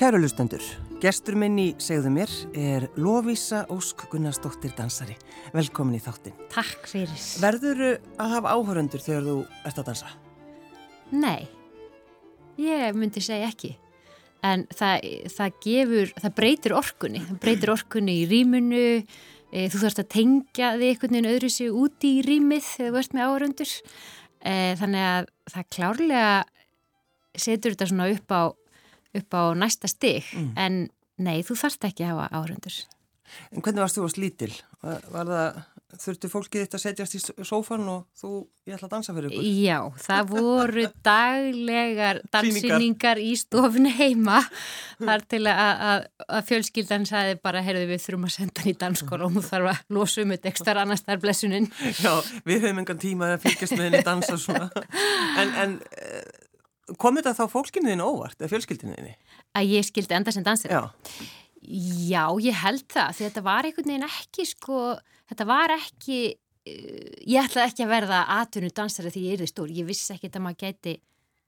Kæru lustendur, gestur minn í segðu mér er Lofísa Ósk Gunnarsdóttir dansari. Velkomin í þáttin. Takk fyrir. Verður að hafa áhöröndur þegar þú ert að dansa? Nei, ég myndi segja ekki. En það, það gefur, það breytir orkunni. Það breytir orkunni í rýmunu, e, þú þarfst að tengja þig einhvern veginn öðru sig úti í rýmið þegar þú ert með áhöröndur. E, þannig að það klárlega setur þetta svona upp á upp á næsta stig mm. en nei, þú þarft ekki að hafa áhörundur. En hvernig varst þú að slítil? Var, var það, þurftu fólkið þetta að setjast í sófan og þú, ég ætla að dansa fyrir ykkur? Já, það voru daglegar dansinningar í stofinu heima þar til að, að, að fjölskyldan sagði bara, heyrðu við þurfum að senda hann í danskóla og þú þarf að losa um eitt ekstra annars þar blessunin. Já, við höfum engan tíma að fylgjast með henni dansa svona. En, en kom þetta þá fólkinu þínu óvart, eða fjölskyldinu þínu? Að ég skildi enda sem dansir? Já. Já, ég held það, því þetta var einhvern veginn ekki, sko, þetta var ekki, uh, ég ætlaði ekki að verða atvinnu dansari því ég er því stór, ég vissi ekki að maður gæti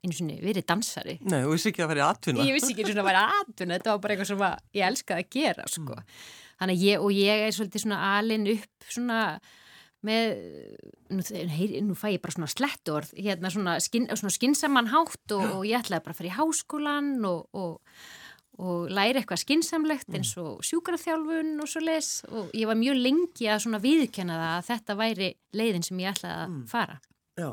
einu svonni verið dansari. Nei, þú vissi ekki að verið atvinna. Ég vissi ekki að verið atvinna, þetta var bara eitthvað sem ég elskaði að gera, sko. Mm. Þannig ég, og ég er svolítið svona alin upp svona með, nú, heyr, nú fæ ég bara svona slettorð, hérna svona, skin, svona skinsamann hátt og, og ég ætlaði bara að fara í háskólan og, og, og læra eitthvað skinsamlegt mm. eins og sjúkarþjálfun og svo les og ég var mjög lengi að svona viðkjöna það að þetta væri leiðin sem ég ætlaði að mm. fara. Já.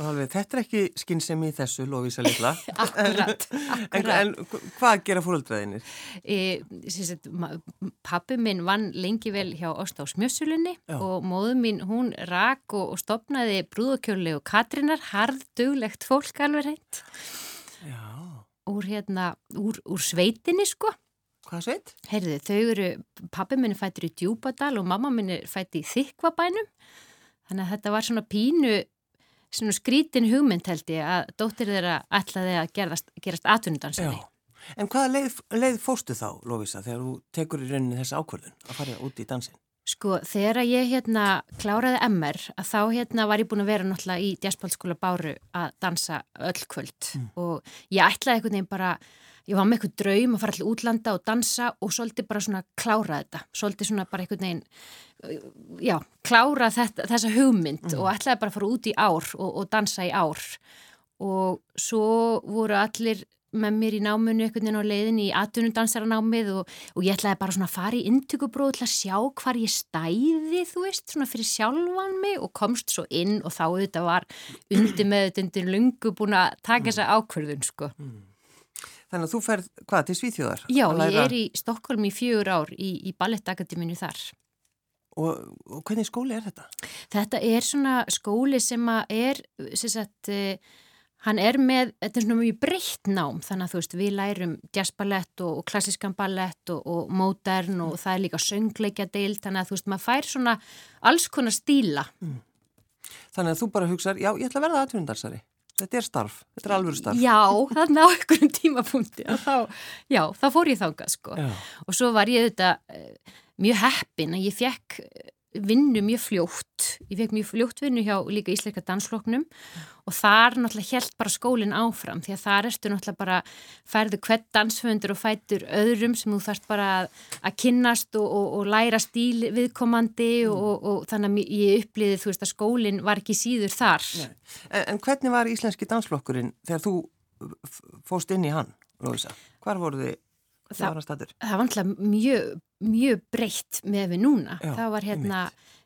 Alveg, þetta er ekki skinnsemi í þessu, Lóvísa Lilla. akkurat, akkurat. En, en hvað gera fólkdraðinir? E, pappi minn vann lengi vel hjá Ósta á Smjössulunni og móðu mín, hún rak og, og stopnaði brúðokjörlegu Katrinar, harðduglegt fólk alveg reynd. Já. Úr hérna, úr, úr sveitinni sko. Hvað sveit? Heyrðu, þau eru, pappi minn fættur í Djúbadal og mamma minn er fætt í Þykvabænum. Þannig að þetta var svona pínu svona skrítin hugmynd held ég að dóttir þeirra ætlaði að gerast, gerast atvinnudansari. En hvaða leið, leið fóstu þá, Lófísa, þegar þú tekur í rauninni þessa ákvörðun að fara út í dansin? Sko, þegar ég hérna kláraði MR, að þá hérna var ég búin að vera náttúrulega í Djaspálskóla Báru að dansa öll kvöld mm. og ég ætlaði einhvern veginn bara ég var með eitthvað draum að fara allir útlanda og dansa og svolítið bara svona klára þetta svolítið svona bara einhvern veginn já, klára þetta, þessa hugmynd mm. og ætlaði bara að fara út í ár og, og dansa í ár og svo voru allir með mér í náminu einhvern veginn á leiðin í atvinnundansaranámið og, og ég ætlaði bara svona að fara í intökubróð til að sjá hvar ég stæði þú veist, svona fyrir sjálfan mig og komst svo inn og þá þetta var undir með þetta undir lungu búin að taka mm. þessa ákverðun sko mm. Þannig að þú ferð, hvað, til Svíþjóðar? Já, ég er í Stokkólm í fjögur ár í, í Ballettakademinu þar. Og, og hvernig skóli er þetta? Þetta er svona skóli sem er, sem sagt, uh, hann er með, þetta er svona mjög breytt nám, þannig að þú veist, við lærum jazzballett og, og klassiskan ballett og, og modern og það er líka söngleikja deilt, þannig að þú veist, maður fær svona alls konar stíla. Mm. Þannig að þú bara hugsaður, já, ég ætla að verða aðtvindarsari. Þetta er starf, þetta er alveg starf. Já, þarna á einhverjum tímapunkti þá, já, þá fór ég þángað sko já. og svo var ég þetta uh, mjög heppin að ég fekk eh, vinnu mjög fljótt, ég fekk mjög fljótt vinnu hjá líka ísleika dansfloknum og þar náttúrulega held bara skólinn áfram því að þar ertu náttúrulega bara færðu hvert dansföndur og fætur öðrum sem þú þarfst bara að, kynnast og, og, og læra stíl viðkomandi mm. og, og þannig að ég uppliði þú veist að skólinn var ekki síður þar. En, en hvernig var íslenski dansflokkurinn þegar þú fóst inn í hann, Róðisa? Hvar voru þið? Það, það var alltaf mjög, mjög breytt með við núna. Já, það var hérna,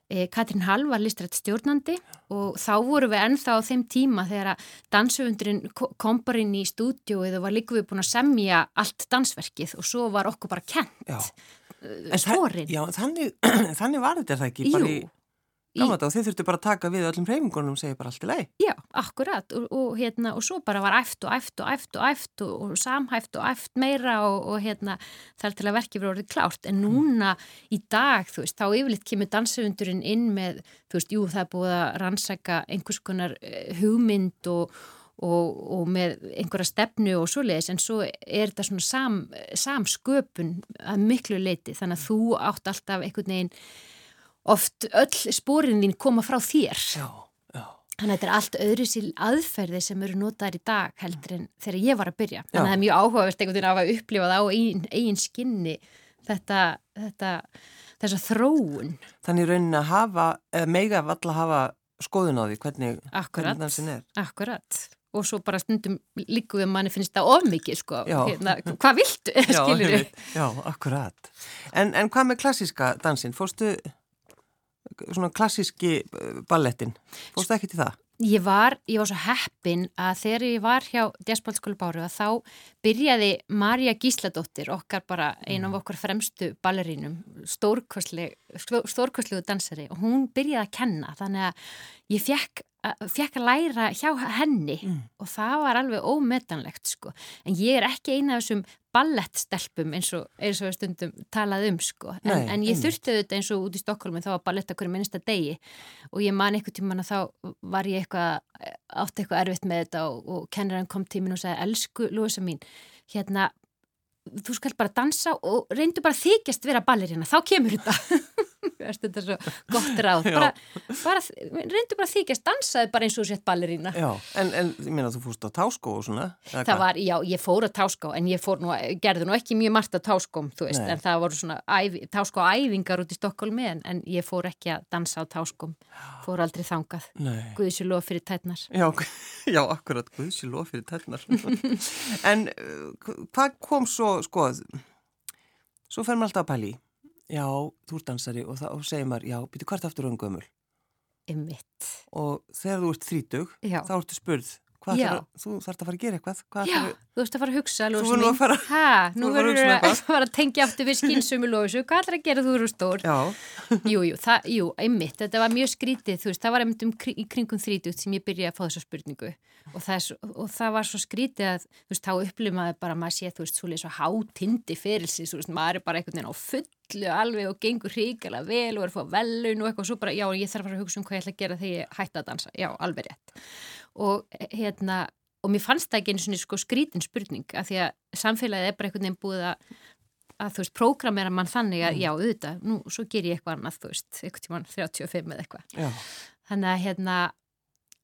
e, Katrín Hall var listrætt stjórnandi og þá voru við ennþá á þeim tíma þegar að dansöfundurinn kom bara inn í stúdjóið og var líka við búin að semja allt dansverkið og svo var okkur bara kent. Já. Svorin. Já, þannig, þannig var þetta það ekki bara í Gáða, og þið þurftu bara að taka við öllum reyfingunum og segja bara allt í lei. Já, akkurat og, og, hérna, og svo bara var æft og æft og æft og æft og, og samhæft og æft meira og hérna þar til að verkið verið orðið klárt. En núna í dag, þú veist, þá yfirleitt kemur dansöfundurinn inn með, þú veist, jú það er búið að rannsæka einhvers konar eh, hugmynd og og með einhverja stefnu og svo leiðis en svo er þetta svona sam, samsköpun að miklu leiti þannig að þú átt alltaf einhvern veginn oft öll spórin þín koma frá þér já, já. Þannig að þetta er allt öðru síl aðferði sem eru notaðir í dag heldur en þegar ég var að byrja. Þannig að það er mjög áhugavert einhvern veginn af að upplifa það á eigin, eigin skinni þetta, þetta, þessa þróun. Þannig raunin að hafa, mega valla hafa skoðun á því hvernig, Akkurat, hvernig er. akkurat. Og svo bara stundum líku við manni finnst það ofmikið sko. Hérna, hvað viltu, skilur einmitt. Já, akkurat. En, en hvað með klassíska dansin? Fórstu svona klassíski eh, ballettin? Fórstu ekki til það? Ég var, ég var svo heppin að þegar ég var hjá Djaspaldskóla Báru að þá byrjaði Marja Gísladóttir, okkar bara einu af okkar fremstu ballerínum, stórkostlegu dansari og hún byrjaði að kenna þannig að ég fekk, fekk að læra hjá henni Mm. og það var alveg ómetanlegt sko. En ég er ekki eina af þessum ballettstelpum eins og, eins og stundum talað um sko. En, Nei, en ég þurfti þetta eins og út í Stokkólmi þá var ballett okkur minnsta degi og ég man eitthvað tíman að þá var ég eitthvað, átti eitthvað erfitt með þetta og, og kennarinn kom tímin og sagði elsku Lúisa mín, hérna þú skal bara dansa og reyndu bara þykjast vera ballerina, þá kemur þetta þetta er svo gott ráð? Bara, bara, reyndu bara þykjast dansaði bara eins og sett ballerina Já, en, en ég meina þú fórst á táskó og svona? Það var, já, ég fór á táskó en ég nú, gerði nú ekki mjög margt á táskóm, veist, en það voru svona æfi, táskóæfingar út í Stokkólmi en, en ég fór ekki að dansa á táskóm. Fór aldrei þangað, guðis lof fyrir tætnar Já, já, akkurat, guðs í lof fyrir tætnar. en uh, hvað kom svo, sko, svo fer maður alltaf að pæli, já, þú ert dansari og þá segir maður, já, býtu hvert aftur um gömul? Ymmit, og þegar þú ert þrítug, já. þá ertu spurð, hvað þarf, þú þarf að fara að gera eitthvað, hvað Já, þarf, þú veist að fara að hugsa Þú verður að fara- ha, þú nú verður að um að fara að tengja aftur við skynsömu Lósu hvað ætlar að gera þú eru stór? Já, jú, jú, það, jú, einmitt, þetta var mjög skrítið þú veist, það var einmitt um, kri- í kringum þrítugt sem ég byrjaði að fá þessa spurningu. Og það, er og það var svo skrítið að þú veist, þá upplifaði bara að maður sé þú veist, svo leið svo hátindi ferilsins þú veist, maður er bara einhvern veginn á fullu alveg og gengur hríkala vel og er að fá velun og eitthvað og svo bara, já, ég þarf að að hugsa um hvað ég ætla að gera þegar ég hætti að dansa, já, alveg rétt. Og hérna og mér fannst það ekki einu svona sko skrítin spurning af því að samfélagið er bara einhvern veginn búið að að þú veist, prógramera mann þannig að já, auðvitað, nú, svo ger ég eitthvað annað, þú veist, eitthvað tímann 35 eða eitthvað. Þannig að hérna,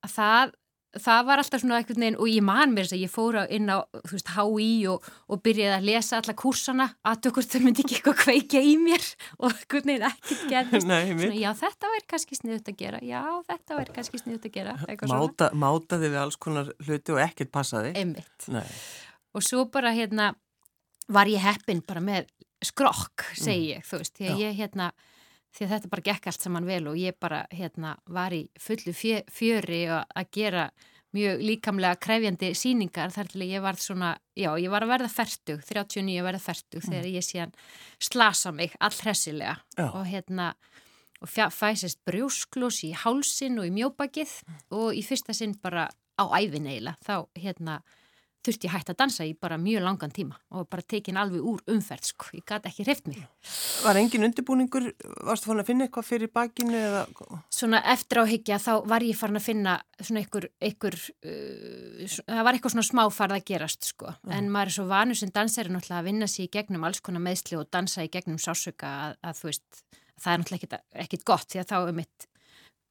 að það, það var alltaf svona einhvern veginn og ég man mér þess að ég fóra inn á, þú veist, HÍ og, og byrjaði að lesa alla kursana, að okkur þau myndi ekki eitthvað kveikja í mér og einhvern veginn ekkert gerðist. nei, Svona, já, þetta væri kannski sniðut að gera, já, þetta væri kannski sniðut að gera, eitthvað máta, mátaði við alls konar hluti og ekkert passaði, og svo bara hérna var ég heppin bara með skrokk segi ég, þú veist, Já. ég hérna því þetta bara gekk allt saman vel og ég bara hérna var í fullu fjö, fjöri að gera mjög líkamlega krefjandi síningar þar til ég var svona, já, ég var að verða færtug, 39 að verða færtug þegar ég síðan slasa mig allhressilega og hérna og fæsist brjósklós í hálsin og í mjóbakið og í fyrsta sinn bara á ævin eiginlega. Þá hérna þurfti ég hægt að dansa í bara mjög langan tíma og bara tekin alveg úr umferð sko, ég gæti ekki hreift mig. var engin undirbúningur, varstu fann að finna eitthvað fyrir bakinu eða, Svona eftir áhyggja þá var ég farin að finna svona einhver, einhver uh, það var eitthvað svona smáfarð að gerast sko, en maður er svo vanur sem dansari náttúrulega að vinna sér í gegnum alls konar meðsli og dansa í gegnum sásöka að, að þú veist, það er náttúrulega ekkit, gott því að þá um mitt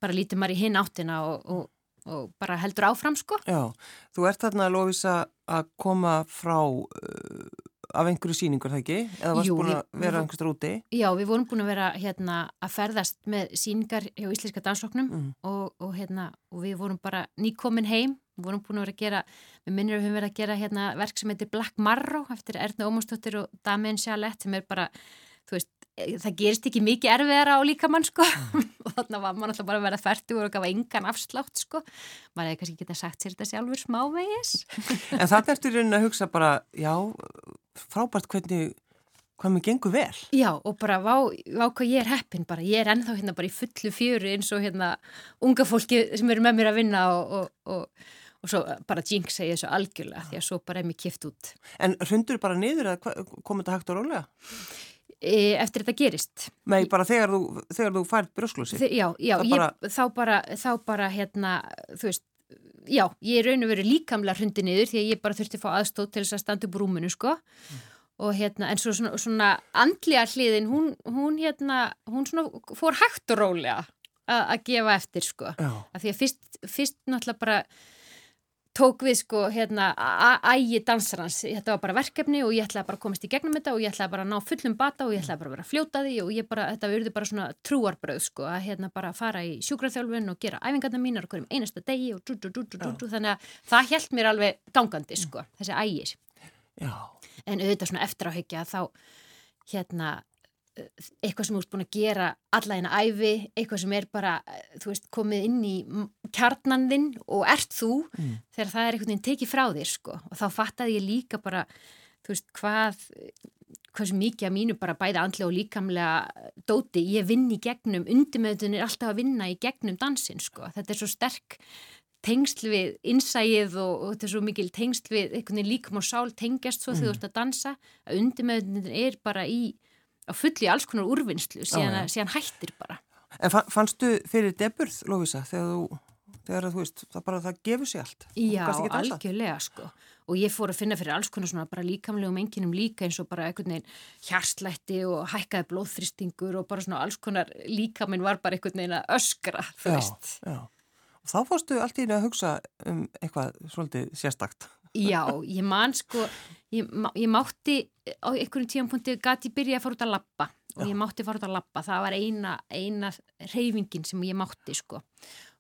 bara lítur maður í hinn áttina og, og, og bara heldur áfram sko. já, þú ert þarna að lofisa að koma frá uh, af einhverju síningur, það ekki? Eða varst Jú, búin að vera við- einhverstað úti? Já, við vorum búin að vera hérna að ferðast með síningar hjá Íslenska dansflokknum Mm. og, og, hérna, og við vorum bara nýkomin heim, við vorum búin að vera að gera, við minnir að við höfum verið að gera hérna verk sem heitir Black Marrow eftir Erna Ómarsdóttir og Damien Sjalett sem er bara, þú veist, það gerist ekki mikið erfiðara á líkamann sko og þarna var maður alltaf bara að vera færtugur og gafa engan afslátt sko, maður hefði kannski getað sagt sér þetta sjálfur smávegis. En það ertu í rauninni að hugsa bara, já, frábært hvernig, hvað mér gengur vel. Já, og bara vá, vá hvað ég er heppin bara, ég er ennþá hérna bara í fullu fjöru eins og hérna unga fólki sem eru með mér að vinna og, og, og, og svo bara jinx segi þessu algjörlega því að svo bara er mér kift út En hrundur bara niður eða hva- kom þetta hægt og rólega? E, eftir þetta gerist. Nei, bara þegar þú, þegar þú fært brjósklósi. Þe, já, já, Það ég, bara- þá bara, þá bara hérna, þú veist, já, ég er raun og veru líkamlega hrundi niður því að ég bara þurfti að fá aðstóð til þess að standa upp rúminu, sko. Og hérna, en svo svona, svona andlega hliðin, hún, hún hérna, hún svona fór hægt og rólega. að gefa eftir sko. Já. Af því að fyrst, fyrst náttúrulega bara tók við sko hérna ægi dansarans, þetta var bara verkefni og ég ætlaði bara að komast í gegnum þetta og ég ætlaði bara að ná fullum bata og ég ætlaði bara að vera að fljóta því og ég bara, þetta verði bara svona trúarbröð sko að hérna bara fara í sjúkraþjálfun og gera æfingarna mínar og hverjum einasta degi og dú, dú, dú, þannig að það held mér alveg gangandi sko, þessi ægir. Já. En auðvitað svona eftir áhyggja þá hérna eitthvað sem þú ert búin að gera alla eina æfi, eitthvað sem er bara þú veist, komið inn í kjarnandinn og ert þú mm. þegar það er einhvern veginn tekið frá þér sko og þá fattaði ég líka bara þú veist, hvað sem mikið að mínu bara bæða andlega og líkamlega dóti, ég vinn í gegnum undirmöðun er alltaf að vinna í gegnum dansin sko, þetta er svo sterk tengsl við innsæið og, og þetta er svo mikil tengsl við veginn líkum og sál tengjast svo mm. þegar þú ert að dansa að undirmöðun er bara í á fulli alls konar úrvinnslu síðan, Já, síðan hættir bara. En fannstu fyrir deburð, Lófísa, þegar þú, þegar þú veist, það bara, það gefur sér allt? Já, algjörlega sko. Og ég fór að finna fyrir alls konar svona bara líkamlegum enginum líka eins og bara einhvern veginn hjarslætti og hækkaði blóðþristingur og bara svona alls konar líkaminn var bara einhvern veginn að öskra, þú já, veist. Já, og þá fórstu allt í því að hugsa um eitthvað svolítið sérstakt. Já, ég man sko, ég, ég mátti á einhverjum tíampunkti gæti byrja að fara út að lappa og ég mátti fara út að lappa, það var eina, eina reyfingin sem ég mátti sko.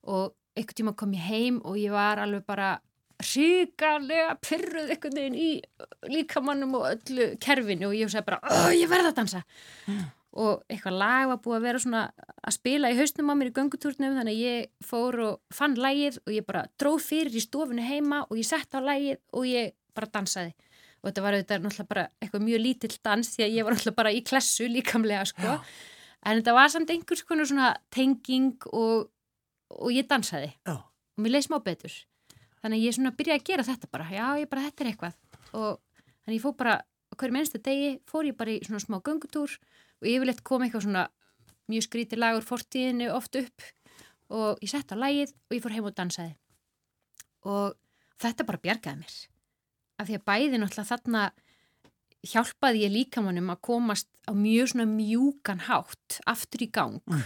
Og einhvern tíma kom ég heim og ég var alveg bara ríkarlega pyrruð einhvern veginn í líkamannum og öllu kerfinu og ég sagði bara, ég verða að dansa. Mm. og eitthvað lag var búið að vera svona að spila í hausnum á mér í göngutúrnum þannig að ég fór og fann lagið og ég bara dróð fyrir í stofinu heima og ég sett á lagið og ég bara dansaði og þetta var auðvitað náttúrulega bara eitthvað mjög lítill dans því að ég var náttúrulega bara í klessu líkamlega sko, en þetta var samt einhvers konar svona tenging og, og ég dansaði. Já. og mér leiði smá betur. Þannig að ég svona byrjaði að gera þetta bara. Já, ég bara, þetta er eitthvað. Og þannig ég fór bara, hverjum einsta degi fór ég bara í svona smá göngutúr og yfirleitt kom eitthvað svona mjög skríti lagur fortíðinu oft upp. Og ég sett á lægið og ég fór heim og dansaði. Og þetta bara bjargaði mér af því að bæði náttúrulega þarna hjálpaði ég líkamannum að komast á mjög svona mjúkan hátt aftur í gang mm.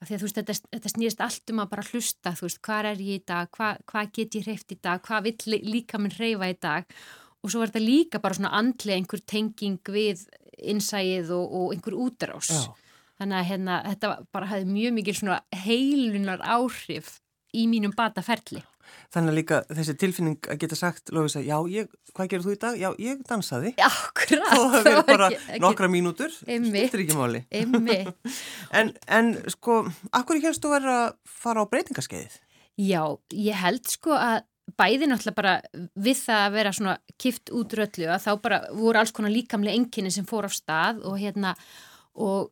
af því að þú veist þetta, þetta snýðist allt um að bara hlusta þú veist hvað er ég í dag, hvað hva get ég hreift í dag, hvað vill líkaminn hreifa í dag og svo var þetta líka bara svona andlega einhver tenging við innsæið og, og einhver útrás Já. þannig að hérna, þetta bara hafði mjög mikil svona heilunar áhrif í mínum bataferli Þannig að líka þessi tilfinning að geta sagt, Lófisa, já, ég, hvað gerir þú í dag? Já, ég dansaði. Akkurat. Og það verður bara ekki, nokkra mínútur, skiltir ekki máli. En, en sko, akkur helst þú verður að fara á breytingaskeiðið? Já, ég held sko að bæði náttúrulega bara við það að vera svona kift út röllu að þá bara voru alls konar líkamlega enginni sem fór á stað og hérna og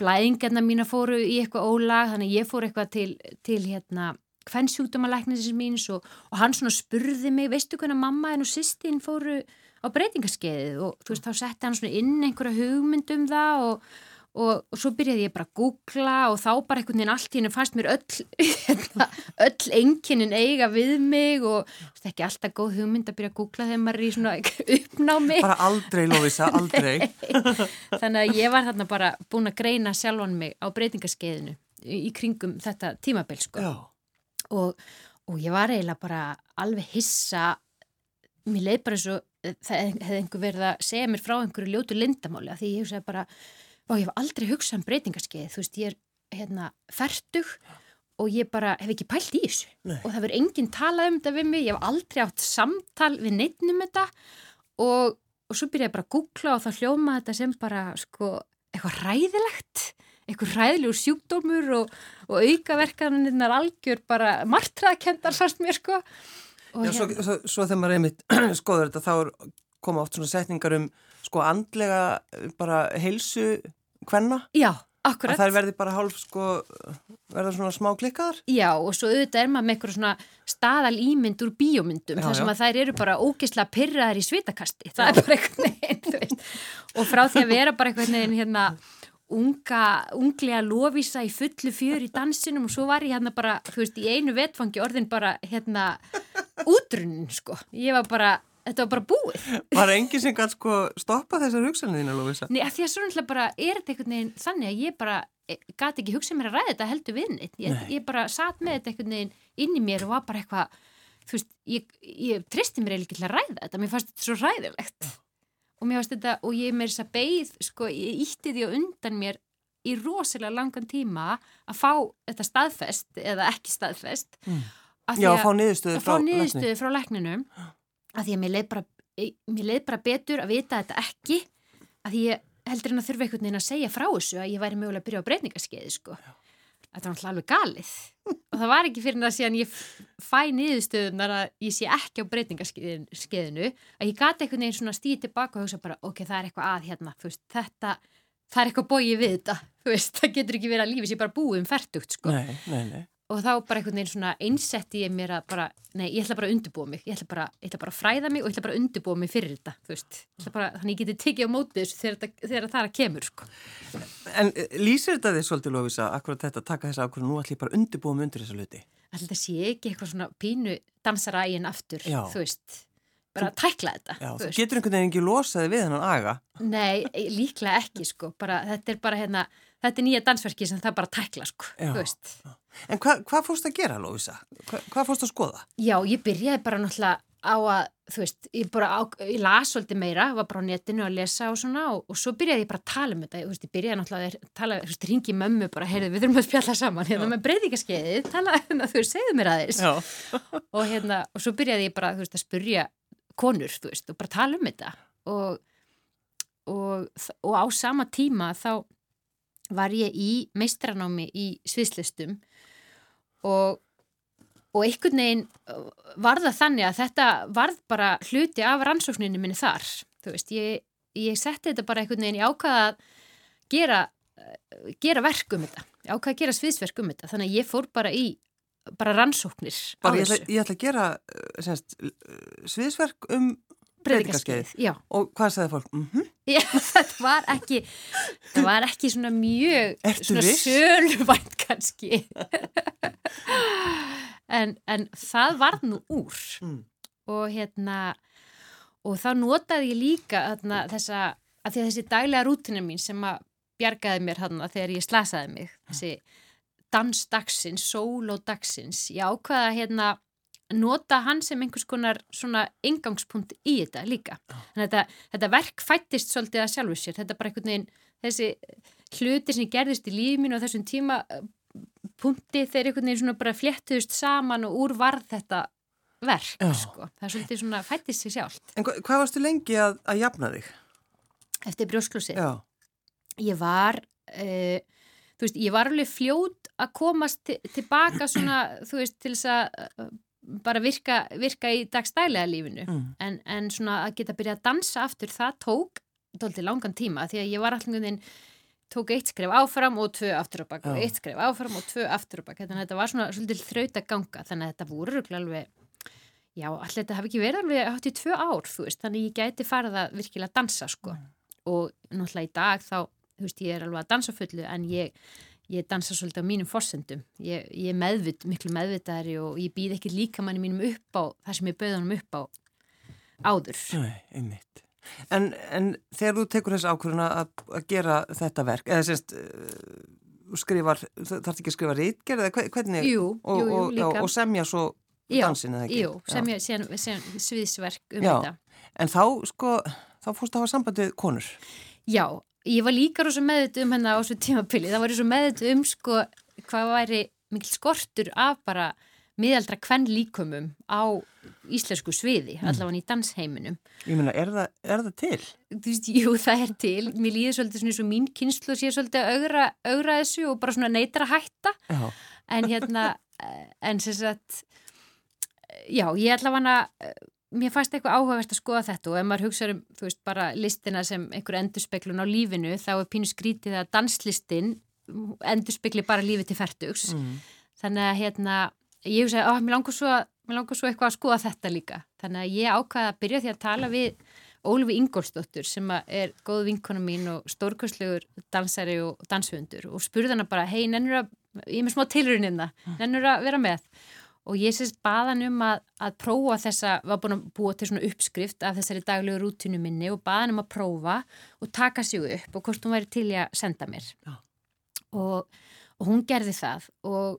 blæðingarna mína fóru í eitthvað ólag þannig ég fór eitthvað til, til hérna kvennsjúkdómalæknisins míns og, og hann svona spurði mig, veistu hvernig mamma en og sýstin fóru á breytingaskeiðið og þú veist, þá setti hann svona inn einhverja hugmynd um það og, og, og svo byrjaði ég bara að googla og þá bara einhvern veginn allt hennu fannst mér öll, hérna, öll enginin eiga við mig og þetta er ekki alltaf góð hugmynd að byrja að googla þegar maður er í svona uppnámi. Bara aldrei, Lóvisa, aldrei. Þannig að ég var þarna bara búin að greina sjálfan mig á breytingaskeiðinu í kringum þetta tímabil sko. Já og, og ég var eiginlega bara alveg hissa. Mér leið bara eins og eh, það hefði einhver verið að segja mér frá einhverju ljótu lindamáli því ég hugsaði bara og ég hef aldrei hugsað um breytingarskeið. Þú veist ég er hérna færtug og ég bara hef ekki pælt í þessu. Nei. og það verður enginn talað um þetta við mig ég hef aldrei átt samtal við neittnum þetta. Og, og svo byrja ég bara að googla og þá hljóma þetta sem bara sko eitthvað ræðilegt eitthvað ræðilegur sjúkdómur og, og aukaverkanirnar algjör bara martraðkendar fannst mér sko. Og Já, hérna... svo, svo, svo þegar maður einmitt skoður þetta þá koma oft svona setningar um sko andlega bara heilsu hvenna Já, akkurat. að það verði bara hálf sko verða svona smá klikkaðar. Já, og svo auðvitað er maður með eitthvað svona staðal ímynd úr bíómyndum þar sem að þær eru bara ógeðslega pyrraðar í svitakasti. Það já. er bara eitthvað neginn og frá því að vera bara eitthvað neginn hérna unga, unglega lofísa í fullu fjör í dansinum og svo var ég hérna bara, þú veist, í einu vetfangi orðin bara hérna útrunnin, sko. Ég var bara þetta var bara búið. Var enginn sem gæti sko stoppa þessar hugsanir þínu, Lóvisa? Nei, af því að svo náttúrulega bara er þetta einhvern veginn þannig að ég bara gæti ekki hugsað mér að ræða þetta heldur við neitt. Ég, ég bara satt með þetta einhvern veginn inn í mér og var bara eitthvað, þú veist, ég, ég tristi mér eiginlega að ræða þetta, mér fannst þetta svo ræðilegt. Og mér fannst þetta, og ég með þess að beigð, sko, ég ítti því á undan mér í rosalega langan tíma að fá þetta staðfest eða ekki staðfest. Mm. Já, að fá niðurstöðu frá, frá lækninum að því að mér leið bara, mér leið bara betur að vita þetta ekki að því ég heldur en að þurfa einhvern veginn að segja frá þessu að ég væri mögulega að byrja á breyningaskeiði sko. Þetta var náttúrulega alveg galið og það var ekki fyrir það síðan ég fæ niðurstöðunar að ég sé ekki á breytingaskeiðinu að ég gati einhvern veginn svona stíð tilbaka og hugsa bara ok, það er eitthvað að hérna, veist, þetta, það er eitthvað bóið við þetta, veist, það getur ekki verið að lífi sér bara búið um færtugt sko. Nei, nei, nei og þá bara einhvern veginn svona einsetti ég mér að bara, nei, ég ætla bara að undirbúa mig. Ég ætla bara, ég ætla bara að fræða mig og ég ætla bara að undirbúa mig fyrir þetta, þú veist. Bara, þannig ég geti tekið á mótið þessu þegar, þegar það er að kemur, sko. En eh, lýsir þetta þið svolítið, Lófísa, akkurat þetta taka þess að akkurat nú ætla ég bara að undirbúa mig undir þessu luti Alltaf sé ekki eitthvað svona pínu dansarægin aftur, Já. þú veist. Bara að tækla þetta Já, þú getur einhvern veginn ekki losaði við hennan aga. Nei, líklega ekki sko. Bara, þetta er bara hérna, þetta er nýja dansverki sem það bara tækla sko, þú veist En hvað hva fórst að gera, Lóisa? Hva, hvað fórst að skoða? Já, ég byrjaði bara náttúrulega á að, þú veist, ég bara á, ég las svolítið meira, var bara á netinu að lesa og svona og, og svo byrjaði ég bara að tala um þetta, þú veist, ég byrjaði náttúrulega að tala, þú veist, ringi mömmu bara, heyrðu, við þurfum að spjalla saman, hérna Já. með breyðingaskeiðið, tala, hérna, þú veist, segðu mér aðeins og hérna, og svo byrjaði ég bara, þú veist, að spurja konur, þú veist, og bara tala um þetta og, og, og á sama tíma þá var ég í meistranámi í sviðslistum og, og einhvern veginn var það þannig að þetta varð bara hluti af rannsókninu minni þar, þú veist, ég, ég setti þetta bara einhvern veginn í ákvaða að gera, gera verk um þetta, ákvaða að gera sviðsverk um þetta, þannig að ég fór bara í bara rannsóknir bara ég ætla, ég ætla að gera eh, semst, eh, sviðsverk um breytingaskeið og hvað sagði fólk? Mm -hmm. Já, þetta var ekki það var ekki svona mjög Ertu svona söluvænt kannski. En, en það var nú úr. Mm. og hérna og þá notaði ég líka þarna, þessa, að því að þessi daglega rútina mín sem að bjargaði mér þarna þegar ég slasaði mig þessi dansdagsins, sólódagsins ég ákvaða hérna nota hann sem einhvers konar svona ingangspunkt í þetta líka. Þannig að þetta, þetta verk fættist svolítið að sjálfu sér, þetta er bara einhvern veginn þessi hluti sem gerðist í lífinu og þessum tíma eh, þeir einhvern veginn svona bara fléttuðust saman og úr varð þetta verk sko. það er svolítið svona fættist sér sjálft. En hva, hvað varstu lengi að, að jafna þig? Eftir brjósklúsið Ég var uh, þú veist, ég var alveg fljót að komast tilbaka svona, þú veist, til þess að bara virka, virka í dagstælega lífinu. Mm. en, en svona að geta byrjað að dansa aftur það tók doldið langan tíma því að ég var alltaf einhvern veginn tók eitt skref áfram og tvö aftur og baka og eitt skref áfram og tvö aftur og baka þannig að þetta var svona svolítið þraut að ganga þannig að þetta voru alveg já, allir þetta hafi ekki verið alveg hátt í tvö ár veist, þannig ég gæti farið að virkilega dansa sko. Mm. og náttúrulega í dag þá, þú veist, ég er alveg að dansa fullu en ég ég dansa svolítið á mínum fórsendum ég, ég er meðvit, miklu meðvitaðari og ég býð ekki líka manni mínum upp á það sem ég bauð honum upp á áður. Nei, En, en þegar þú tekur þessu ákvörðuna að, að gera þetta verk eða sérst uh, skrifar, þarf ekki að skrifa rítgerð eða hvernig? Jú, og, jú, jú, og, og semja svo dansin eða ekki? Jú, semja sem, sem sviðsverk um Já. þetta. En þá sko, þá fórst að hafa sambandið konur. Já, ég var líka rosa meðut um hennar á þessu tímapili, það var rosa meðut um sko hvað væri mikil skortur af bara miðaldra kvenn líkumum á íslensku sviði, mm. allavega í dansheiminum. Ég meina, er, er það til? Þú veist, jú, það er til. Mér líður svolítið svona eins og mín kynslu sé svolítið að augra, augra þessu og bara svona neytra hætta. Já. En hérna, eh, en sem sagt, já, ég allavega mér fannst eitthvað áhugavert að skoða þetta og ef maður hugsaður um, þú veist, bara listina sem einhver endurspeglun á lífinu þá er pínu skrítið að danslistin endurspegli bara lífi til færtugs mm. þannig að hérna ég hugsaði, ó, mér langar svo, svo eitthvað að skoða þetta líka, þannig að ég ákvaði að byrja því að tala við Ólfi Ingolsdóttur sem er góð vinkona mín og stórkvæslegur dansari og dansvöndur og spurði hana bara, hei, nennur að ég er með smá tilrunina, mm. nennur að vera með og ég sést baðan um að, að prófa þessa, var búin að búa til svona uppskrift af þessari daglegu rútinu minni og baðan um að prófa og taka sig upp og hvort hún væri til að senda mér. Og, og hún gerði það og,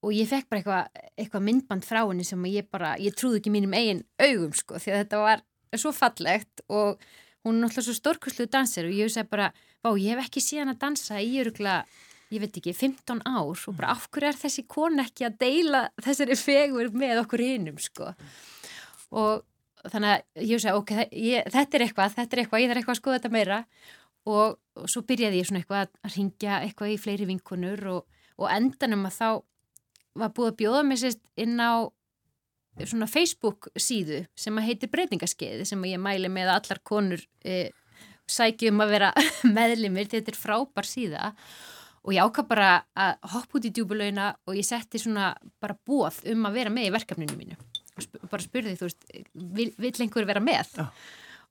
og ég fekk bara eitthvað eitthva myndband frá henni sem ég bara, ég trúði ekki mínum eigin augum sko því að þetta var svo fallegt og hún er náttúrulega svo stórkustluð dansir og ég segi bara, vá ég hef ekki síðan að dansa í örugla ég veit ekki, 15 ár og bara af hverju er þessi kon ekki að deila þessari fegur með okkur hinnum sko? Og þannig að ég sagði ok, ég, þetta er eitthvað, þetta er eitthvað, ég þarf eitthvað að skoða þetta meira. Og, og svo byrjaði ég svona eitthvað að ringja eitthvað í fleiri vinkunur og, og endanum að þá var búið að bjóða mér sérst inn á svona Facebook síðu sem að heitir breytingaskeiði sem að ég mæli með allar konur e, sækjum að vera meðlimir, þetta er frábær síða. og ég ákvað bara að hoppa út í djúbulauina og ég setti svona bara bóð um að vera með í verkefninu mínu og sp bara spurði þú veist, vil, vil einhver vera með? Já.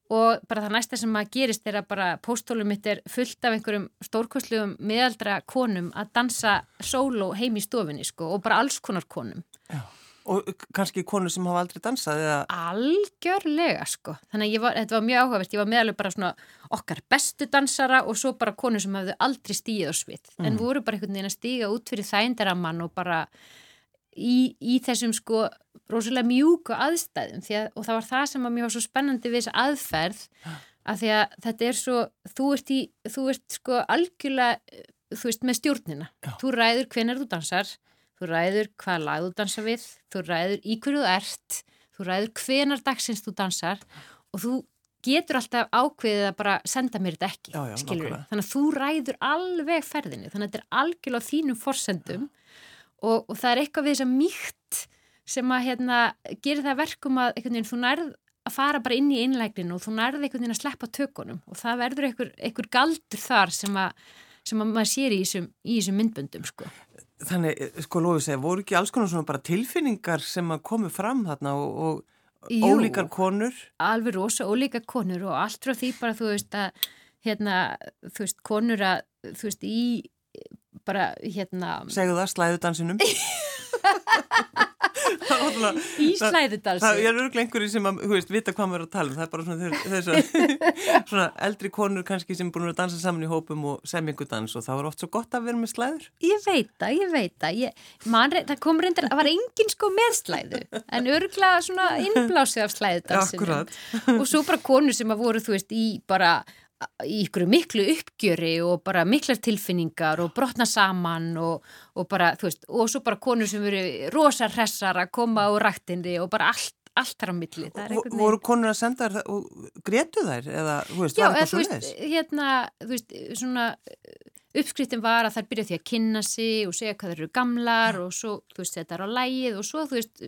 Og bara það næsta sem að gerist er að bara póstólum mitt er fullt af einhverjum stórkosluðum miðaldra konum að dansa solo heim í stofinni sko og bara alls konar konum. Já. Og kannski konur sem hafa aldrei dansað eða? Algjörlega sko. Þannig að var, þetta var mjög áhugavert. Ég var meðalveg bara svona okkar bestu dansara og svo bara konur sem hafðu aldrei stíð á svið. Mm. En voru bara einhvern veginn að stíga út fyrir þægindaramann og bara í, í þessum sko rosalega mjúku aðstæðum. Að, og það var það sem að mér var svo spennandi við þessa aðferð að því að þetta er svo, þú ert, í, þú ert sko algjörlega, þú veist, með stjórnina. Já. Þú ræður hvenar þú dansar þú ræður hvað lag þú dansa við, þú ræður í hverju þú ert, þú ræður hvenar dagsins þú dansar og þú getur alltaf ákveðið að bara senda mér þetta ekki, já, já, skilur við. Þannig að þú ræður alveg ferðinu, þannig að þetta er algjörlega þínum forsendum og, og það er eitthvað við þess að mýkt sem að hérna, gera það verkum að veginn, þú nærð að fara bara inn í innlægninu og þú nærði einhvern veginn að sleppa tökunum og það verður einhver galdur þar sem að, sem að maður sér í þessum myndböndum sko. Þannig, eh, sko Lófi segja, voru ekki alls konar svona bara tilfinningar sem að komu fram þarna og, og Jú, ólíkar konur? Alveg rosa ólíkar konur og allt frá því bara þú veist að hérna, þú veist, konur að þú veist, í bara hérna Segðu það, slæðu dansinum í slæðudalsi það er örglega einhverju sem að, veist, vita hvað maður er að tala um. Það er bara svona, þess, svona eldri konur kannski sem búin að dansa saman í hópum og semja einhver dans og þá er oft svo gott að vera með slæður. Ég veit það, ég veit það. Ég, man, það kom reyndar, það var engin sko með slæðu en örglega svona innblásið af slæðudalsinu og svo bara konur sem að voru þú veist í bara í ykkur miklu uppgjöri og bara miklar tilfinningar og brotna saman og, og bara, þú veist, og svo bara konur sem veru rosa hressar að koma á rættinni og bara allt, allt þar á milli. Voru konur að senda þær og gretu þær eða, þú veist, Já, var eitthvað svo leiðis? Já, hérna, þú veist, svona uppskriftin var að þær byrja því að kynna sig og segja hvað þær eru gamlar og svo, þú veist, þetta er á lægið og svo, þú veist,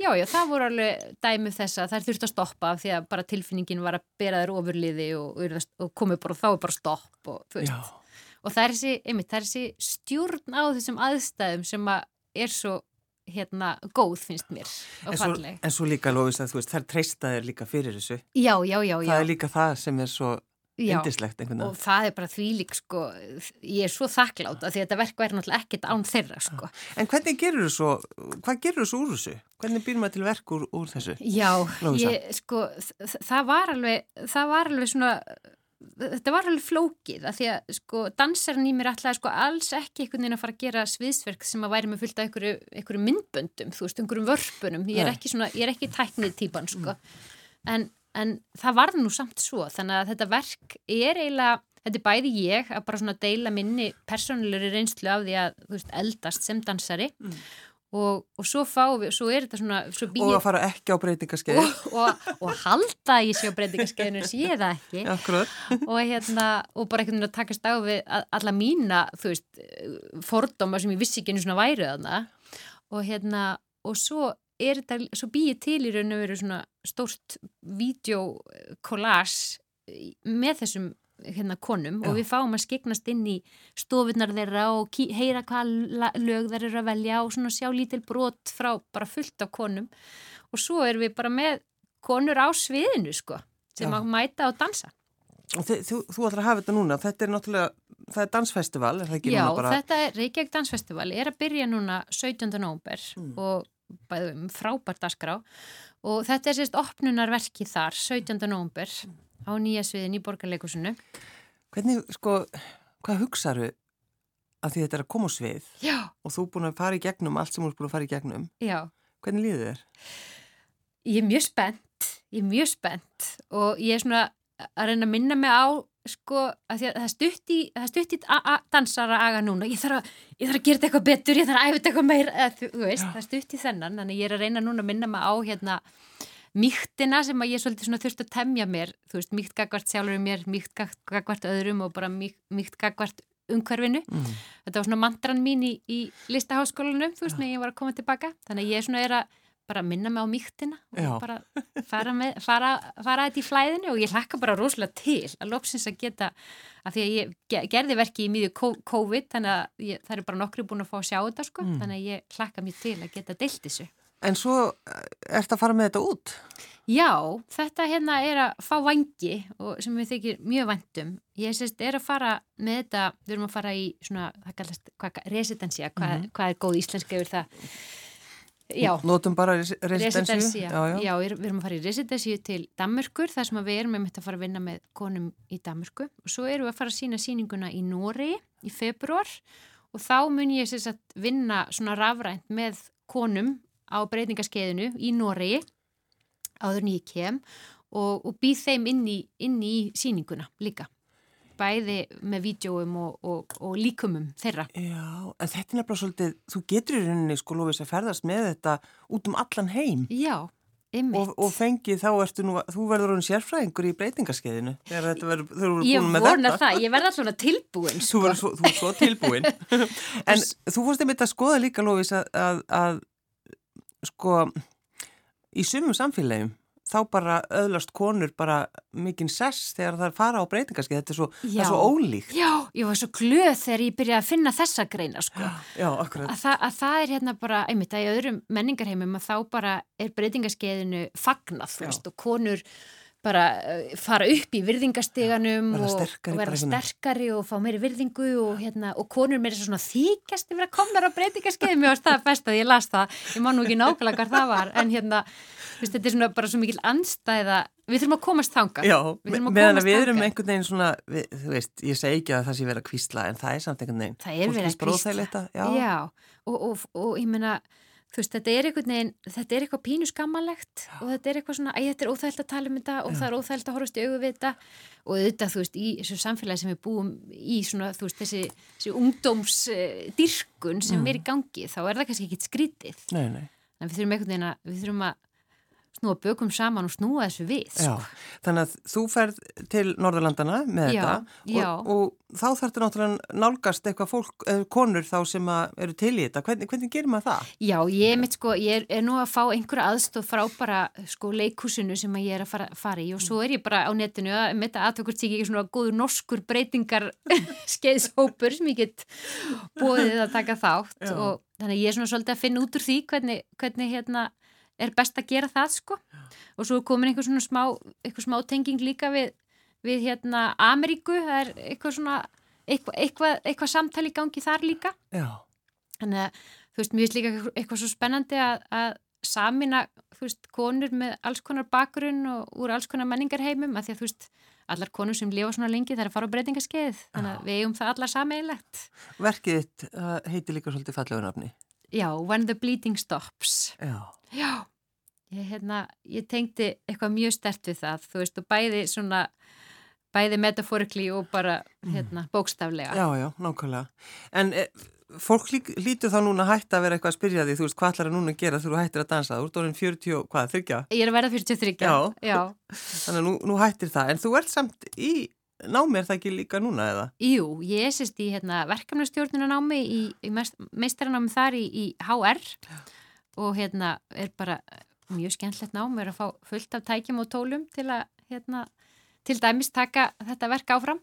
Já, já, það voru alveg dæmið þess að þær þurfti að stoppa af því að bara tilfinningin var að bera þær ofurliði og, og komið bara og þá er bara stopp og þú veist. Já. Og það er þessi, einmitt, það er þessi stjórn á þessum aðstæðum sem að er svo hérna góð finnst mér og falleg. En svo líka lofist að þú veist, þær treysta þér líka fyrir þessu. Já, já, já. Það já. er líka það sem er svo indislegt einhvern veginn. Og það er bara því lík sko, ég er svo þakklátt að því að þetta verk væri náttúrulega ekkit án þeirra sko. En hvernig gerur þú svo, hvað gerur þú svo úr þessu? Hvernig býr maður til verk úr, úr þessu? Já, ég, sko, það var alveg, það var alveg svona, þetta var alveg flókið að því að sko dansarinn í mér ætlaði sko alls ekki einhvern veginn að fara að gera sviðsverk sem að væri með fullt af einhverju, einhverju myndböndum, þú veist, einhverjum vörpunum, ég er ekki svona, ég er ekki tæknið típan sko, en en það var nú samt svo þannig að þetta verk er eiginlega þetta er bæði ég að bara svona deila minni persónulegri reynslu af því að veist, eldast sem dansari. Mm. og, og svo fáum við, svo er þetta svona svo og að fara ekki á breytingarskeið. Og, og, og halda í sig á breytingarskeiðinu sé það ekki. Og hérna, og bara einhvern veginn að takast á við alla mína, þú veist fordóma sem ég vissi ekki einu svona væru og hérna, og svo er þetta, svo býið til í raun og veru svona stórt videokollage með þessum hérna konum Já. og við fáum að skiknast inn í stofunar þeirra og heyra hvað lög þeir eru að velja og svona sjá lítil brot frá bara fullt af konum og svo erum við bara með konur á sviðinu sko sem Já. að mæta og dansa Og þið, þú, þú ætlar að hafa þetta núna, þetta er náttúrulega, það er dansfestival, er það ekki Já, núna bara? Já, þetta er Reykjavík dansfestival, er að byrja núna 17. nómber mm. og bæðum frábært askrá og þetta er sérst opnunarverki þar 17. november á nýja sviðin í borgarleikusinu. Hvernig, sko, hvað hugsaðu að því þetta er að koma á svið Já, og þú búin að fara í gegnum allt sem þú er búin að fara í gegnum, já. hvernig líður þér? Ég er mjög spennt, ég er mjög spennt og ég er svona að reyna að minna mig á sko að því að það stutt í, það stutt dansara aga núna, ég þarf, að, ég þarf að gera þetta eitthvað betur, ég þarf að æfa þetta eitthvað meir, eða, þú, þú veist, Já. það stutt í þennan, þannig ég er að reyna núna að minna mig á hérna mýktina sem að ég svolítið þurft að temja mér, þú veist, mýkt gagvart sjálfur mér, mýkt gagvart öðrum og bara mýkt gagvart umhverfinu. Mm. Þetta var svona mantran mín í, í listaháskólanum, þú veist, með ég var að koma tilbaka, þannig ég er svona er að bara minna mig á mýktina og Já. bara fara, með, fara, fara þetta í flæðinu og ég hlakka bara rosalega til að lópsins að geta að því að ég gerði verki í mýðu COVID þannig að ég, það er bara nokkru búin að fá að sjá þetta sko, mm. þannig að ég hlakka mér til að geta deilt þessu. En svo eh, ert að fara með þetta út? Já, þetta hérna er að fá vangi og sem við þykir mjög vandum. Ég sést er að fara með þetta, við erum að fara í svona, það kallast, hvað, residensia, hvað, mm -hmm. hvað er góð íslenska yfir það? Já. Nótum bara residensi. Já, já. já, við erum að fara í residensi til Danmörkur þar sem við erum að fara að vinna með konum í Danmörku og svo erum við að fara að sína síninguna í Nóri í februar og þá mun ég að vinna svona rafrænt með konum á breytingaskeiðinu í Nóri áður en ég kem og, og býð þeim inn í, inn í síninguna líka bæði með vídjóum og, og, og líkumum þeirra. Já, en þetta er nefnilega svolítið, þú getur í rauninni sko lofis að ferðast með þetta út um allan heim. Já, ymmit. Og, og fengið þá ertu nú, þú verður hún sérfræðingur í breytingaskeiðinu þegar þetta verður, þú verður búin með þetta. Ég vona það, ég verði alltaf tilbúin. Sko. Þú verður svo, þú svo tilbúin. en þú fórst einmitt að skoða líka lofis að, að, að sko í sumum samfélagum þá bara öðlast konur bara mikinn sess þegar það er fara á breytingarski þetta er svo, er svo ólíkt. Já, ég var svo glöð þegar ég byrjaði að finna þessa greina sko. Já, akkurat. Að, það, að það er hérna bara, einmitt að í öðrum menningarheimum að þá bara er breytingarskiðinu fagnað, þú veist, og konur bara eh, fara upp í virðingasteganum og, og vera sterkari og fá meiri virðingu og, hérna, og konur meiri svona þykjast yfir að komna á breytingaskeiðum, ég var stað best að ég las það, ég má nú ekki nákvæmlega hvað það var en hérna Vist, þetta er svona bara svo mikil anstæða við þurfum að komast þanga Já, meðan við erum einhvern veginn svona við, þú veist, ég segi ekki að það sé verið að kvísla en það er samt einhvern veginn. Það er verið að kvísla Já, Já. Og, og, og ég meina þú veist, þetta er einhvern veginn þetta er eitthvað pínu skammalegt og þetta er eitthvað svona, æg, þetta er óþægilt að tala um þetta og Já. það er óþægilt að horfast í auðu við þetta og þetta, þú veist, í þessu samfélagi sem við búum í svona, þú veist, þessi, þessi ungdómsdyrkun sem mm. er í gangi, þá er það kannski ekki skrítið nei, nei. en við þurfum einhvern veginn að við þurfum að snúa bökum saman og snúa þessu við. Sko. Já, þannig að þú ferð til Norðurlandana með já, þetta og, og þá þarf þetta náttúrulega nálgast eitthvað fólk, konur þá sem eru til í þetta. Hvernig, hvernig gerir maður það? Já, ég, mitt, sko, ég er, er nú að fá einhverja aðstof frá bara sko, leikúsinu sem ég er að fara, fara í og svo er ég bara á netinu að með þetta aðtökurt sé ekki svona góður norskur breytingar skeiðshópur sem ég get bóðið að taka þátt já. og þannig að ég er svona svolítið að finna út úr því hvernig, hvernig hérna er best að gera það sko. Og svo er komin einhver svona smá, smá tenging líka við, við hérna Ameríku, það er eitthvað svona eitthvað, eitthvað, eitthvað samtali í gangi þar líka. Já. þannig að þú veist, mér finnst líka eitthvað svo spennandi að, að samina, þú veist, konur með alls konar bakgrunn og úr alls konar menningarheimum, að því að þú veist allar konur sem lifa svona lengi þær að fara á breytingaskeið þannig að við eigum það allar sameigilegt Verkið uh, heitir líka svolítið fallegunafni Já, When the Bleeding Stops Já Já, ég, hérna, ég tengdi eitthvað mjög stert við það, þú veist, og bæði svona, bæði metaforikli og bara, mm. hérna, bókstaflega. Já, já, nákvæmlega. En e, fólk lí, lítur þá núna hægt að vera eitthvað að spyrja því, þú veist, hvað ætlar að núna gera þú hættir að dansa? Þú ert orðin 40, hvað, þryggja? Ég er að verða 43, já. já. Þannig að nú, nú hættir það, en þú ert samt í námi er það ekki líka núna eða? Jú, ég sést í hérna, verkefnastjórnunanámi í, í meistaranámi þar í, í HR og hérna er bara mjög skemmtlegt nám, er að fá fullt af tækjum og tólum til að hérna, til dæmis taka þetta verk áfram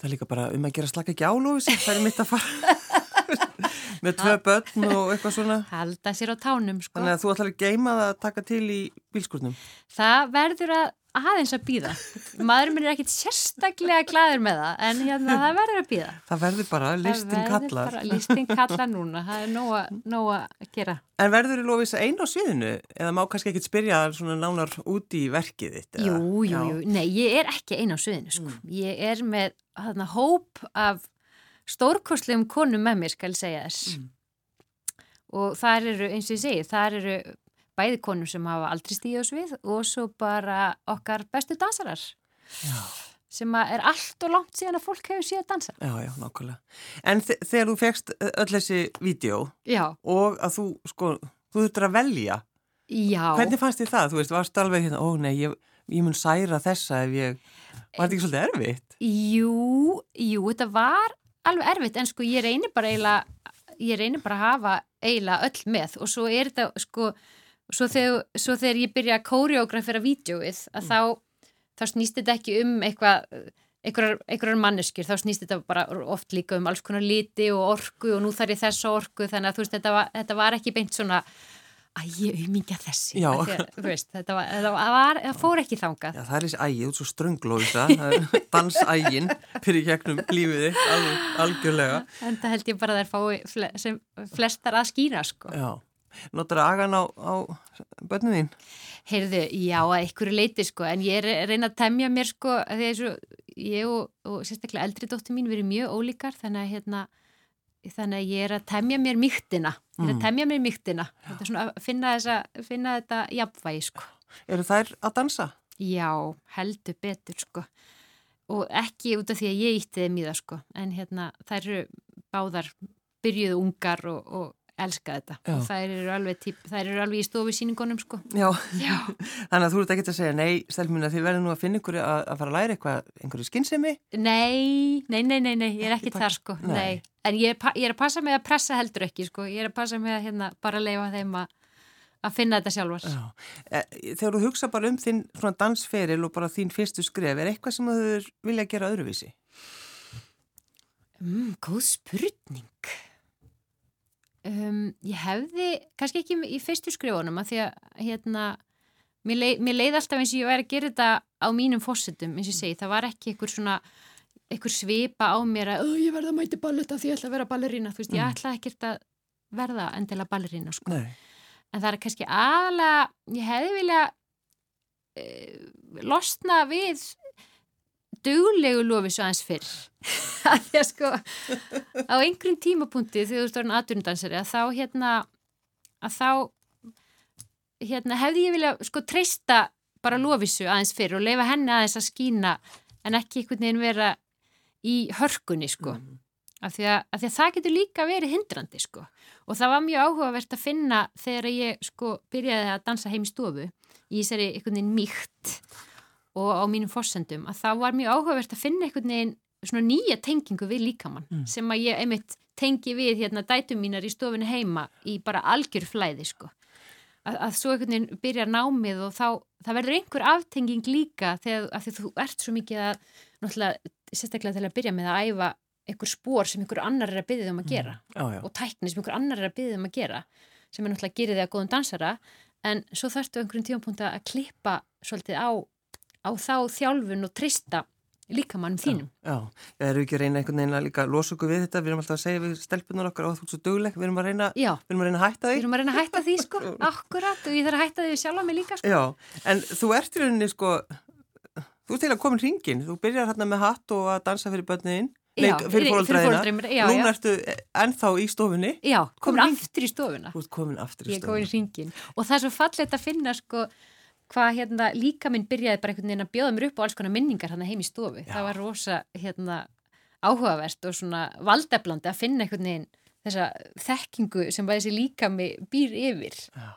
Það er líka bara um að gera slaka ekki álóðis það er mitt að fara með tvö börn og eitthvað svona. Halda sér á tánum, sko. Þannig að þú ætlar að geima það að taka til í bílskurnum. Það verður að aðeins að býða. Maðurinn minn er ekkit sérstaklega glæður með það, en hérna það verður að býða. Það verður bara listin kallar. Listin kallar núna, það er nóga, nóga að gera. En verður þú lofis einn á sviðinu? Eða má kannski ekkit spyrja svona nánar út í verkið þitt? Jú, jú, jú. Nei, ég er ekki einn á sviðinu, sko. Mm. Ég er með þarna hóp af stórkostlegum konum með mér, skal segja þess. Mm. Og þar eru, eins og ég segi, þar eru bæði konum sem hafa aldrei stíð á svið og svo bara okkar bestu dansarar já. sem er allt og langt síðan að fólk hefur síðan dansa. Já, já, nákvæmlega. En þegar þú fegst öll þessi vídeo og að þú, sko, þú þurftur að velja, já. hvernig fannst þið það? Þú veist, varst alveg hérna, ó nei, ég, ég mun særa þessa ef ég, var þetta ekki svolítið erfitt? Jú, jú, þetta var alveg erfitt en sko ég reynir bara eiginlega, ég reynir bara að hafa eiginlega öll með og svo er þetta sko Svo þegar, svo þegar ég byrja að kóriógrafera vídjóið að mm. þá, þá snýst þetta ekki um eitthvað, einhverjar manneskir, þá snýst þetta bara oft líka um alls konar liti og orgu og nú þarf ég þessa orgu þannig að þú veist þetta var, þetta var ekki beint svona að ég umingja þessi að, þú veist, þetta, var, þetta, var, fór ekki þangað. Já, það er þessi ægi, þú er svo strönglóðisa, dansægin fyrir gegnum lífiði, alveg, algjörlega. En það held ég bara að það er fái sem flestar að skýra sko. Já. Notar agan á, á börnum þín? Heyrðu, já, að ykkur leiti sko, en ég er reyna að temja mér sko, að því að ég og, og sérstaklega eldri dóttir mín verið mjög ólíkar, þannig að hérna, þannig að ég er að temja mér mýktina, ég er að mm. temja mér að finna, finna þetta jafnvægi sko. Eru þær að dansa? Já, heldur betur sko, og ekki út af því að ég ítti þeim í það sko, en hérna þær eru báðar byrjuðu ungar og, og elska þetta Já. og þær eru alveg, típ, þær eru alveg í stofisýningunum sko. Já, Já. þannig að þú ert ekki að segja nei, stelmina þið verður nú að finna ykkur að, að fara að læra eitthvað, einhverju skinnsemi Nei, nei, nei, nei, nei, ég er ekki þar sko nei. Nei. en ég er, ég er að passa mig að pressa heldur ekki sko, ég er að passa mig að hérna, bara leifa þeim að að finna þetta sjálfars e, Þegar þú hugsa bara um þinn dansferil og bara þín fyrstu skref er eitthvað sem þú vilja gera öðruvísi? Mm, góð spurning Um, ég hefði, kannski ekki í fyrstu skrifunum að því að hérna, mér, leið, mér leið alltaf eins og ég væri að gera þetta á mínum fósitum eins og ég segi, það var ekki einhver svona einhver svipa á mér að ég verða að mæti balletta því ég ætla að vera ballerína þú veist, mm. ég ætla ekkert að verða endilega ballerína sko. en það er kannski aðalega ég hefði vilja uh, losna við duglegu lofið svo aðeins fyrr. Að því að sko á einhverjum tímapunkti þegar þú stórn aðdundansari að þá hérna að þá hérna hefði ég vilja sko treysta bara lofisu aðeins fyrr og leifa henni aðeins að skína en ekki einhvern veginn vera í hörkunni sko. Mm. af, því að, af því að það getur líka verið hindrandi sko. Og það var mjög áhugavert að finna þegar ég sko byrjaði að dansa heim í stofu í þessari einhvern veginn mýkt og á mínum fórsendum að það var mjög áhugavert að finna einhvern veginn svona nýja tengingu við líkamann mm. sem að ég einmitt tengi við hérna dætum mínar í stofinu heima í bara algjör flæði sko að, að svo einhvern veginn byrjar námið og þá það verður einhver aftenging líka þegar því þú ert svo mikið að náttúrulega sérstaklega til að byrja með að æfa einhver spór sem einhver annar er að byrja um að mm. gera mm. já. og tækni sem einhver annar er að byrja um að gera sem er náttúrulega að gera þig að góðum dansara en svo þarftu einhverjum tímapunkt að klippa svolítið á á þá þjálfun og trista líkamannum þínum. Já, já, það eru ekki að reyna einhvern veginn að líka losa okkur við þetta, við erum alltaf að segja við stelpunar okkar og þú ert svo dögleg, við erum að reyna, já. við erum að reyna að hætta því. Við erum að reyna að hætta því sko, akkurat og ég þarf að hætta því sjálf á mig líka sko. Já, en þú ert í rauninni sko, þú ert til að koma í ringin, þú byrjar hérna með hatt og að dansa fyrir börniðinn, fyrir fóröldræðina, núna ertu ennþá í stofunni. Já, komin aftur í stofuna. Hvað hérna líka minn byrjaði bara einhvern veginn að bjóða mér upp á alls konar minningar hann heim í stofu. Já. Það var rosa hérna áhugavert og svona valdeflandi að finna einhvern veginn þessa þekkingu sem bara þessi líka mig býr yfir. Já.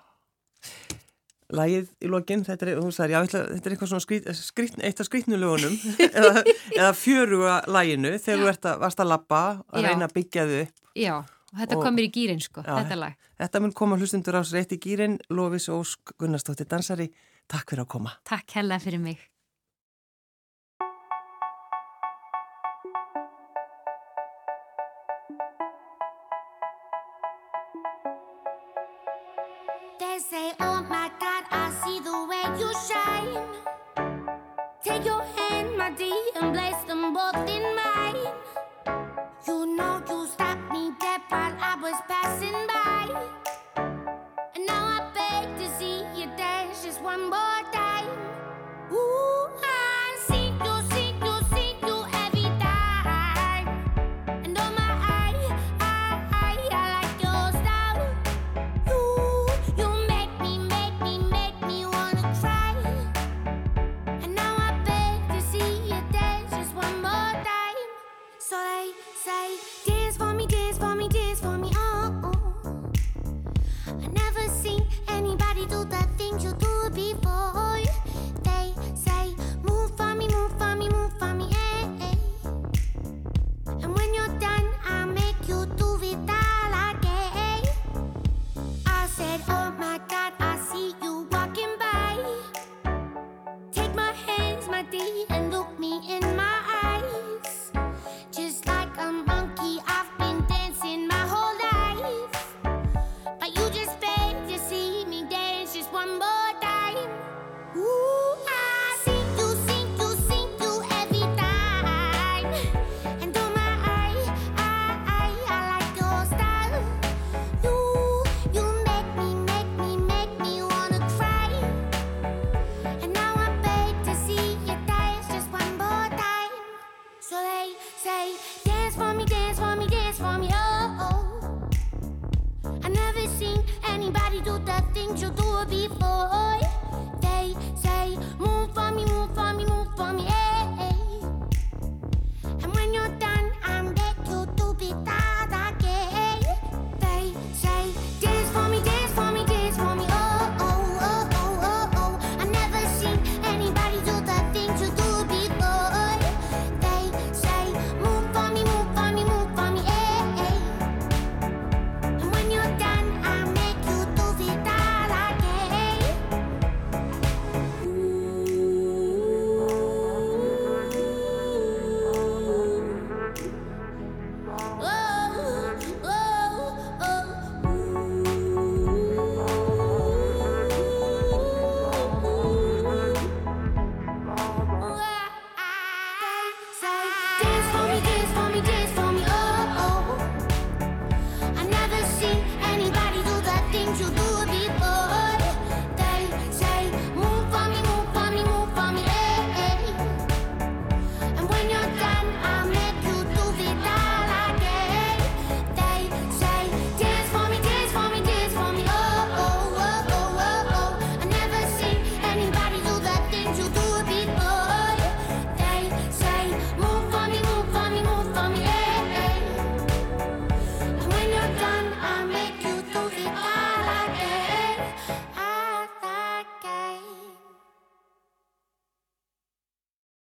Lægið í lokinn, þetta er, þetta er eitthvað svona skrít, skrít, eitt af skrítnulegunum eða, eða fjöruga læginu þegar þú ert að, varst að lappa að já. reyna að byggja þau upp. Já, og þetta og, komir í gýrin sko, já, þetta lag. Þetta mun koma hlustundur ás rétt í gýrin, Lofis Ósk Gunnarsdóttir dansari Takk fyrir að koma. Takk hella fyrir mig.